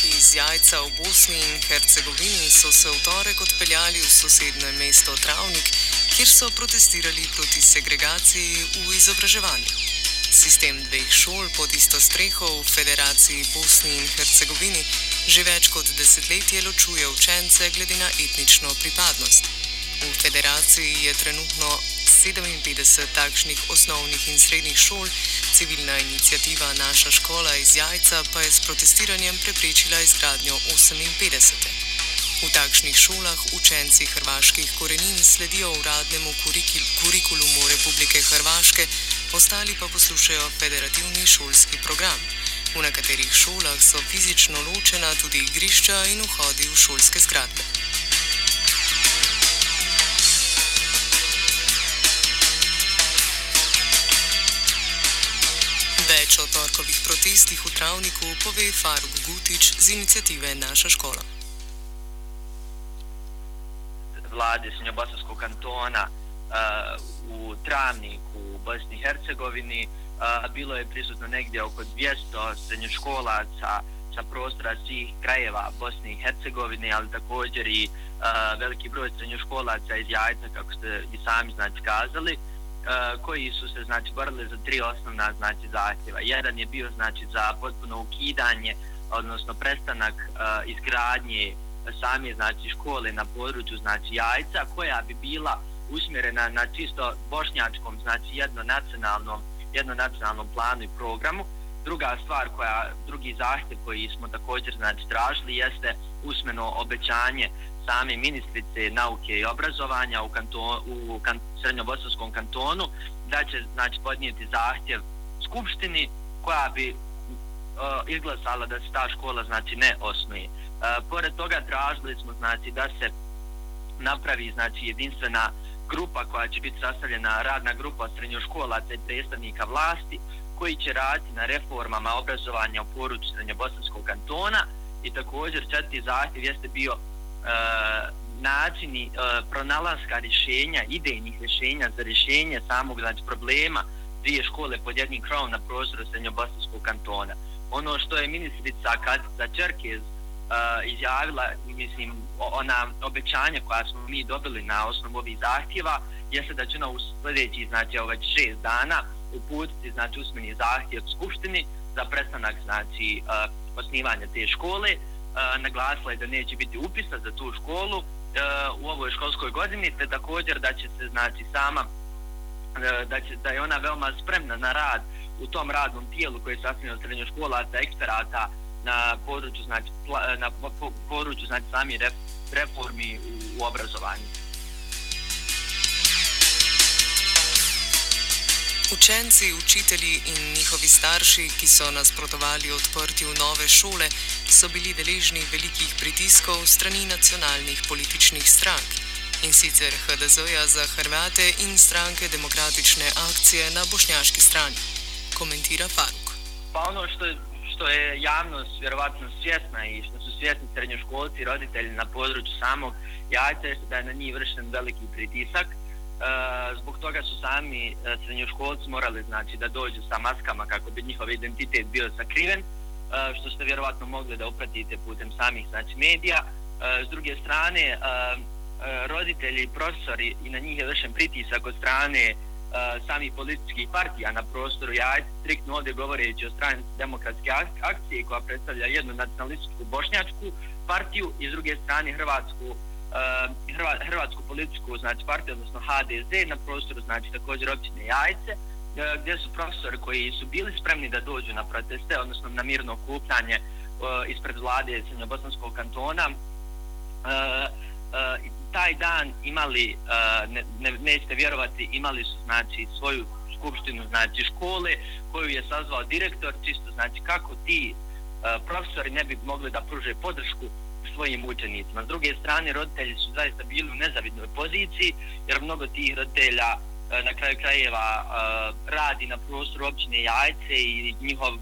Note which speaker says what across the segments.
Speaker 1: Dijaki iz Jajca v Bosni in Hercegovini so se v torek odpeljali v sosednje mesto Travnik, kjer so protestirali proti segregaciji v izobraževanju. Sistem dveh šol pod isto streho v Federaciji Bosni in Hercegovini že več kot desetletje ločuje učence glede na etnično pripadnost. V federaciji je trenutno 57 takšnih osnovnih in srednjih šol, civilna inicijativa Naša škola iz Jajca pa je s protestiranjem preprečila izgradnjo 58. V takšnih šolah učenci hrvaških korenin sledijo uradnemu kurikulumu Republike Hrvaške, ostali pa poslušajo federativni šolski program. V nekaterih šolah so fizično ločena tudi igrišča in vhodi v šolske zgradbe. Torkovih protestih u Travniku pove Faruk Gutić z inicijative Naša škola.
Speaker 2: Vlade Srednjobosavskog kantona uh, u Travniku u Bosni i Hercegovini uh, bilo je prisutno negdje oko 200 srednjoškolaca sa prostora svih krajeva Bosne i Hercegovine, ali također i uh, veliki broj srednjoškolaca iz Jajca, kako ste i sami znači kazali, uh, E, koji su se znači borili za tri osnovna znači zahtjeva. Jedan je bio znači za potpuno ukidanje, odnosno prestanak uh, izgradnje same znači škole na području znači Jajca, koja bi bila usmjerena na čisto bošnjačkom, znači jednonacionalnom jednonacionalnom planu i programu. Druga stvar koja, drugi zahtjev koji smo također znači tražili jeste usmeno obećanje same ministrice nauke i obrazovanja u, kanton, u kan, srednjobosanskom kantonu da će znači podnijeti zahtjev skupštini koja bi uh, izglasala da se ta škola znači ne osnuje. Uh, pored toga tražili smo znači da se napravi znači jedinstvena grupa koja će biti sastavljena radna grupa srednjoškolaca i predstavnika vlasti koji će raditi na reformama obrazovanja u poruču srednjobosanskog kantona i također četiri zahtjev jeste bio E, načini e, pronalaska rješenja, idejnih rješenja za rješenje samog znači, problema dvije škole pod jednim krovom na prostoru srednjobosanskog kantona. Ono što je ministrica Katica Čerkez e, izjavila, mislim, ona obećanja koja smo mi dobili na osnovu ovih zahtjeva, jeste da će ona u sljedeći, znači, ovaj šest dana uputiti, znači, usmeni zahtjev Skupštini za prestanak, znači, e, osnivanja te škole. Naglasila je da neće biti upisa za tu školu u ovoj školskoj godini, te također da će se, znači, sama da, će, da je ona veoma spremna na rad u tom radnom tijelu koje je sastavljeno srednjo škola, eksperata, na području znači na području znači sami reformi u, u obrazovanju.
Speaker 1: Učenci, učitelji in njihovi starši, ki so nasprotovali odprtju nove šole, so bili deležni velikih pritiskov strani nacionalnih političnih strank in sicer HDZ-ja za Hrvate in stranke demokratične akcije na bošnjaški strani, komentira Faruk.
Speaker 2: Pa ono što je što je javnost vjerovatno svjesna i što su svjesni srednjoškolci roditelji na području samog jajca je da je na njih vršen veliki pritisak. Eh, zbog toga su sami eh, srednjoškolci morali znači da dođu sa maskama kako bi njihov identitet bio sakriven, eh, što ste vjerovatno mogli da upratite putem samih znači medija. S druge strane, roditelji i profesori i na njih je vršen pritisak od strane sami političkih partija na prostoru ja striktno ovdje govoreći o strani demokratske akcije koja predstavlja jednu nacionalističku bošnjačku partiju i s druge strane Hrvatsku Ehm, hrvatsku političku znači partiju, odnosno HDZ na prostoru znači također općine Jajce e, gdje su profesori koji su bili spremni da dođu na proteste, odnosno na mirno okupljanje e, ispred vlade Srednjobosanskog kantona. Uh, taj dan imali, ne, ne, nećete vjerovati, imali su znači svoju skupštinu znači škole koju je sazvao direktor, čisto znači kako ti uh, profesori ne bi mogli da pruže podršku svojim učenicima. S druge strane, roditelji su zaista bili u nezavidnoj poziciji, jer mnogo tih roditelja e, na kraju krajeva e, radi na prostoru općine Jajce i njihov e,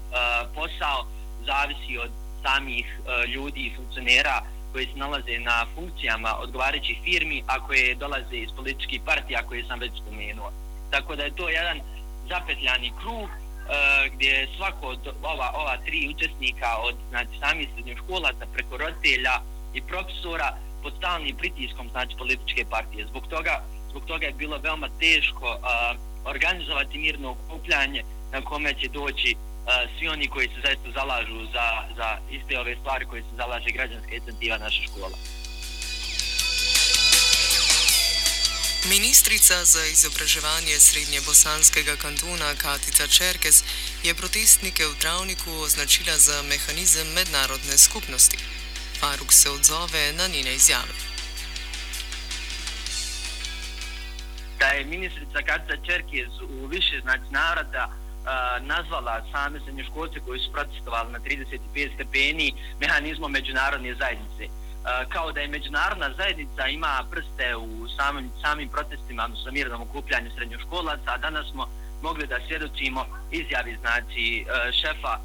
Speaker 2: posao zavisi od samih ljudi i funkcionera koji se nalaze na funkcijama odgovarajućih firmi, a koje dolaze iz političkih partija koje sam već spomenuo. Tako da je to jedan zapetljani krug E, gdje svako od ova, ova tri učesnika od znači, samih srednjoškolaca preko roditelja i profesora pod stalnim pritiskom znači političke partije. Zbog toga, zbog toga je bilo veoma teško uh, organizovati mirno okupljanje na kome će doći uh, svi oni koji se zaista zalažu za, za iste ove stvari koje se zalaže građanska inicijativa naša škola.
Speaker 1: Ministrica za izobraževanje Srednje Bosanskega kantona Katica Čerkes je protestnike v Travniku označila za mehanizem mednarodne skupnosti. Faruk se odzove na njene izjave.
Speaker 2: Da je ministrica Katica Čerkes u više znači navrata uh, nazvala same srednjoškolce koji su protestovali na 35 stepeni mehanizmom međunarodne zajednice. Kao da je međunarodna zajednica ima prste u samim, samim protestima, odnosno mirnom okupljanju srednjoškolaca, a danas smo mogli da svjedočimo izjavi znači e, šefa e,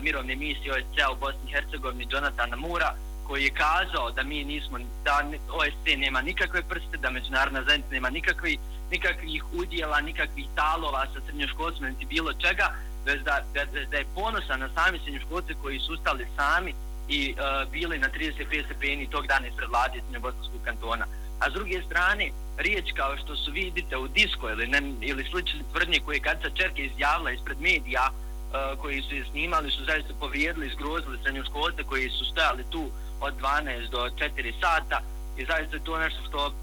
Speaker 2: mirovne misije OSCE u Bosni i Hercegovini Jonatana Mura koji je kazao da mi nismo da OSCE nema nikakve prste da međunarodna zajednica nema nikakvi, nikakvih udjela nikakvih talova sa srednjoškolcima niti bilo čega već da, da, da je ponosan na sami srednjoškolce koji su ustali sami i e, uh, bile na 35 stepeni tog dana ispred vlade Srednjobosanskog kantona. A s druge strane, riječ kao što su vidite u disko ili, ne, ili slične tvrdnje koje je Katica Čerke izjavila ispred medija, uh, koji su je snimali, su zaista povrijedili, zgrozili srednjoškolce koji su stojali tu od 12 do 4 sata i zaista je to nešto što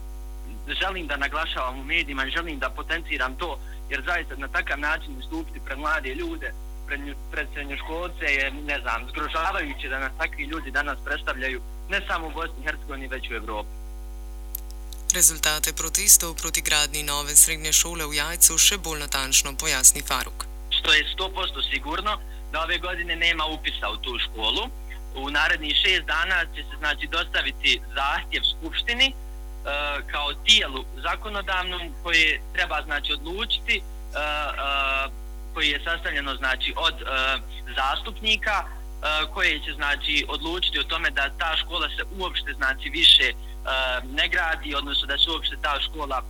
Speaker 2: želim da naglašavam u medijima želim da potenciram to jer zaista na takav način istupiti pre mlade ljude pred, pred srednjoškolce je, ne znam, zgrožavajuće da nas takvi ljudi danas predstavljaju ne samo u Bosni i Hercegovini, već u Evropi.
Speaker 1: Rezultate protestov proti gradni nove srednje šole u Jajcu še bolj natančno pojasni Faruk.
Speaker 2: Što je 100% sigurno da ove godine nema upisa u tu školu. U narednih šest dana će se znači dostaviti zahtjev Skupštini e, kao tijelu zakonodavnom koje treba znači odlučiti e, e, koji je sastavljeno znači od e, zastupnika e, koje će znači odlučiti o tome da ta škola se uopšte znači više e, ne gradi odnosno da se uopšte ta škola e,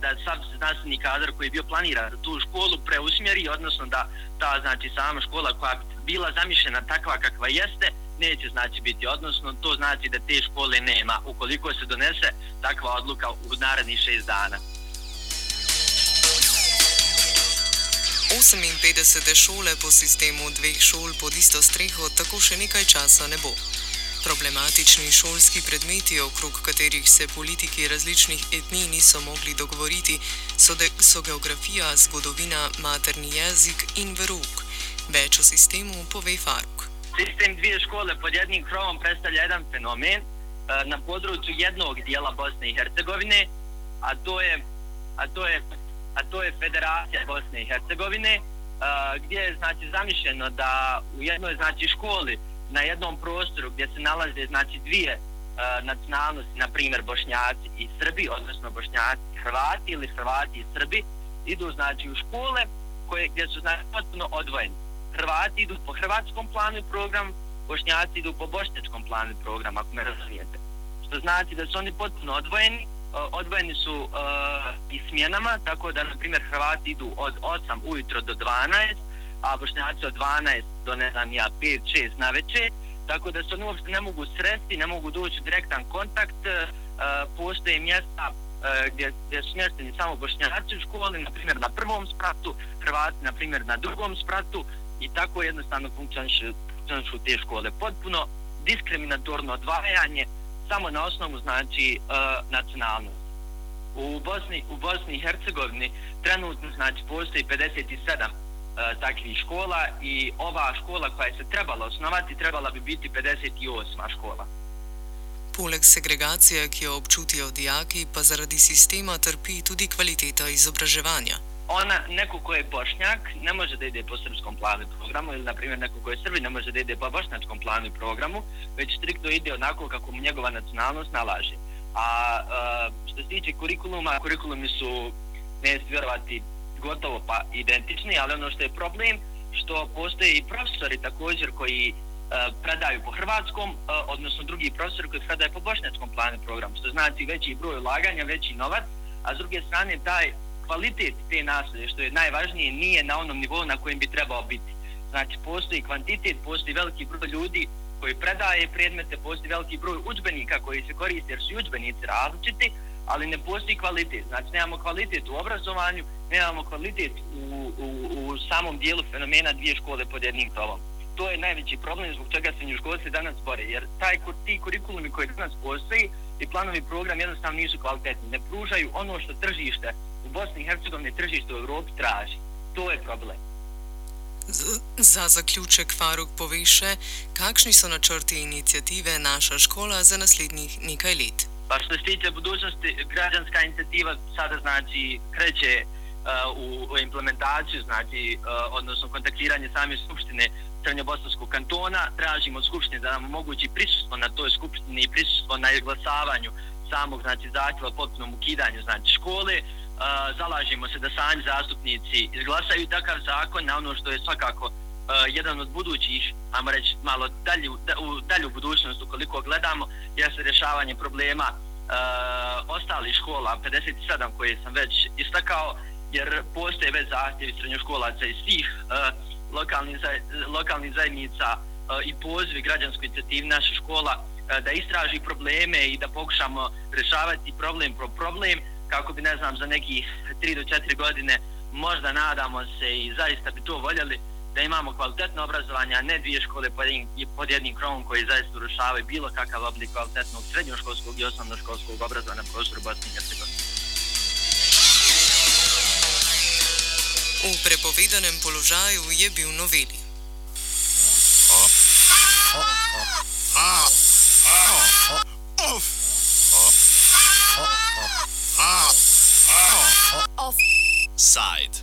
Speaker 2: da sam znanstveni kadar koji je bio planiran za tu školu preusmjeri odnosno da ta znači sama škola koja bi bila zamišljena takva kakva jeste neće znači biti odnosno to znači da te škole nema ukoliko se donese takva odluka u narednih šest dana.
Speaker 1: 58 šole po sistemu dveh šol pod isto streho tako še nekaj časa ne bo. Problematični šolski predmeti, okrog katerih se politiki različnih etnij niso mogli dogovoriti, so, de, so geografija, zgodovina, materni jezik in veruk. Več o sistemu pove Faruk.
Speaker 2: Sistem dvije škole pod jednim krovom predstavlja jedan fenomen eh, na području jednog dijela Bosne i Hercegovine, a to je, a to je a to je Federacija Bosne i Hercegovine, uh, gdje je znači zamišljeno da u jednoj znači školi na jednom prostoru gdje se nalaze znači dvije uh, nacionalnosti, na primjer Bošnjaci i Srbi, odnosno Bošnjaci i Hrvati ili Hrvati i Srbi, idu znači u škole koje, gdje su znači potpuno odvojeni. Hrvati idu po hrvatskom planu i programu, Bošnjaci idu po bošnjačkom planu i programu, ako me razumijete. Što znači da su oni potpuno odvojeni, Eh, odvojeni su uh, i smjenama, tako da, na primjer, Hrvati idu od 8 ujutro do 12, a Bošnjaci od 12 do, ne znam, ja, 5-6 na večer, tako da se oni uopšte ne mogu sresti, ne mogu doći u direktan kontakt, uh, postoje mjesta uh, gdje, gdje su smješteni samo Bošnjaci u školi, na primjer, na prvom spratu, Hrvati, na primjer, na drugom spratu, i tako jednostavno funkcionišu te škole. Potpuno diskriminatorno odvajanje, samo na osnovu znači uh, nacionalnosti. U Bosni, u Bosni i Hercegovini trenutno znači postoji 57 e, takvih škola i ova škola koja se trebala osnovati trebala bi biti 58. škola.
Speaker 1: Poleg segregacije, ki jo občutijo dijaki, pa zaradi sistema trpi tudi kvaliteta izobraževanja
Speaker 2: ona, neko ko je bošnjak, ne može da ide po srpskom planu i programu, ili, na primjer, neko ko je srbi, ne može da ide po bošnjačkom planu i programu, već striktno ide onako kako mu njegova nacionalnost nalaže. A, a što se tiče kurikuluma, kurikulumi su, ne vjerovati, gotovo pa identični, ali ono što je problem, što postoje i profesori također koji e, predaju po hrvatskom, e, odnosno drugi profesori koji predaju po bošnjačkom planu i programu, što znači veći broj ulaganja, veći novac, a s druge strane taj kvalitet te nastave, što je najvažnije, nije na onom nivou na kojem bi trebao biti. Znači, postoji kvantitet, postoji veliki broj ljudi koji predaje predmete, postoji veliki broj učbenika koji se koriste jer su učbenici različiti, ali ne postoji kvalitet. Znači, nemamo kvalitet u obrazovanju, nemamo kvalitet u, u, u samom dijelu fenomena dvije škole pod jednim tolom. To je najveći problem zbog čega se njuškolci danas bore, jer taj, ti kurikulumi koji danas postoji i planovi program jednostavno nisu kvalitetni. Ne pružaju ono što tržište u Bosni i Hercegovini tržište u Evropi traži. To je problem.
Speaker 1: Za zaključek Faruk poviše, kakšni so načrti inicijative Naša škola za naslednjih nekaj let?
Speaker 2: Pa što se tiče budućnosti, građanska inicijativa sada znači kreće uh, u, u implementaciju, znači, uh, odnosno kontaktiranje same skupštine Crnjobosanskog kantona. Tražimo od skupštine da nam omogući prisustvo na toj skupštini i prisustvo na izglasavanju samog znači, zahtjeva potpunom ukidanju znači, škole. Uh, zalažimo se da sami zastupnici izglasaju takav zakon na ono što je svakako jedan od budućih, ajmo reći, malo dalju, da, u dalju budućnost ukoliko gledamo, jeste rješavanje problema uh, ostalih škola, 57 koje sam već istakao, jer postoje već zahtjevi srednjoškolaca iz svih e, lokalnih, lokalni zajednica e, i pozivi građanskoj inicijativi naša škola e, da istraži probleme i da pokušamo rješavati problem pro problem kako bi, ne znam, za neki 3 do 4 godine možda nadamo se i zaista bi to voljeli da imamo kvalitetno obrazovanje, a ne dvije škole pod jedin, pod jednim krovom koji zaista urušavaju bilo kakav oblik kvalitetnog srednjoškolskog i osnovnoškolskog obrazovanja na prostoru Bosne i Hercegovine.
Speaker 1: V prepovedanem položaju je bil noveli.
Speaker 3: Side.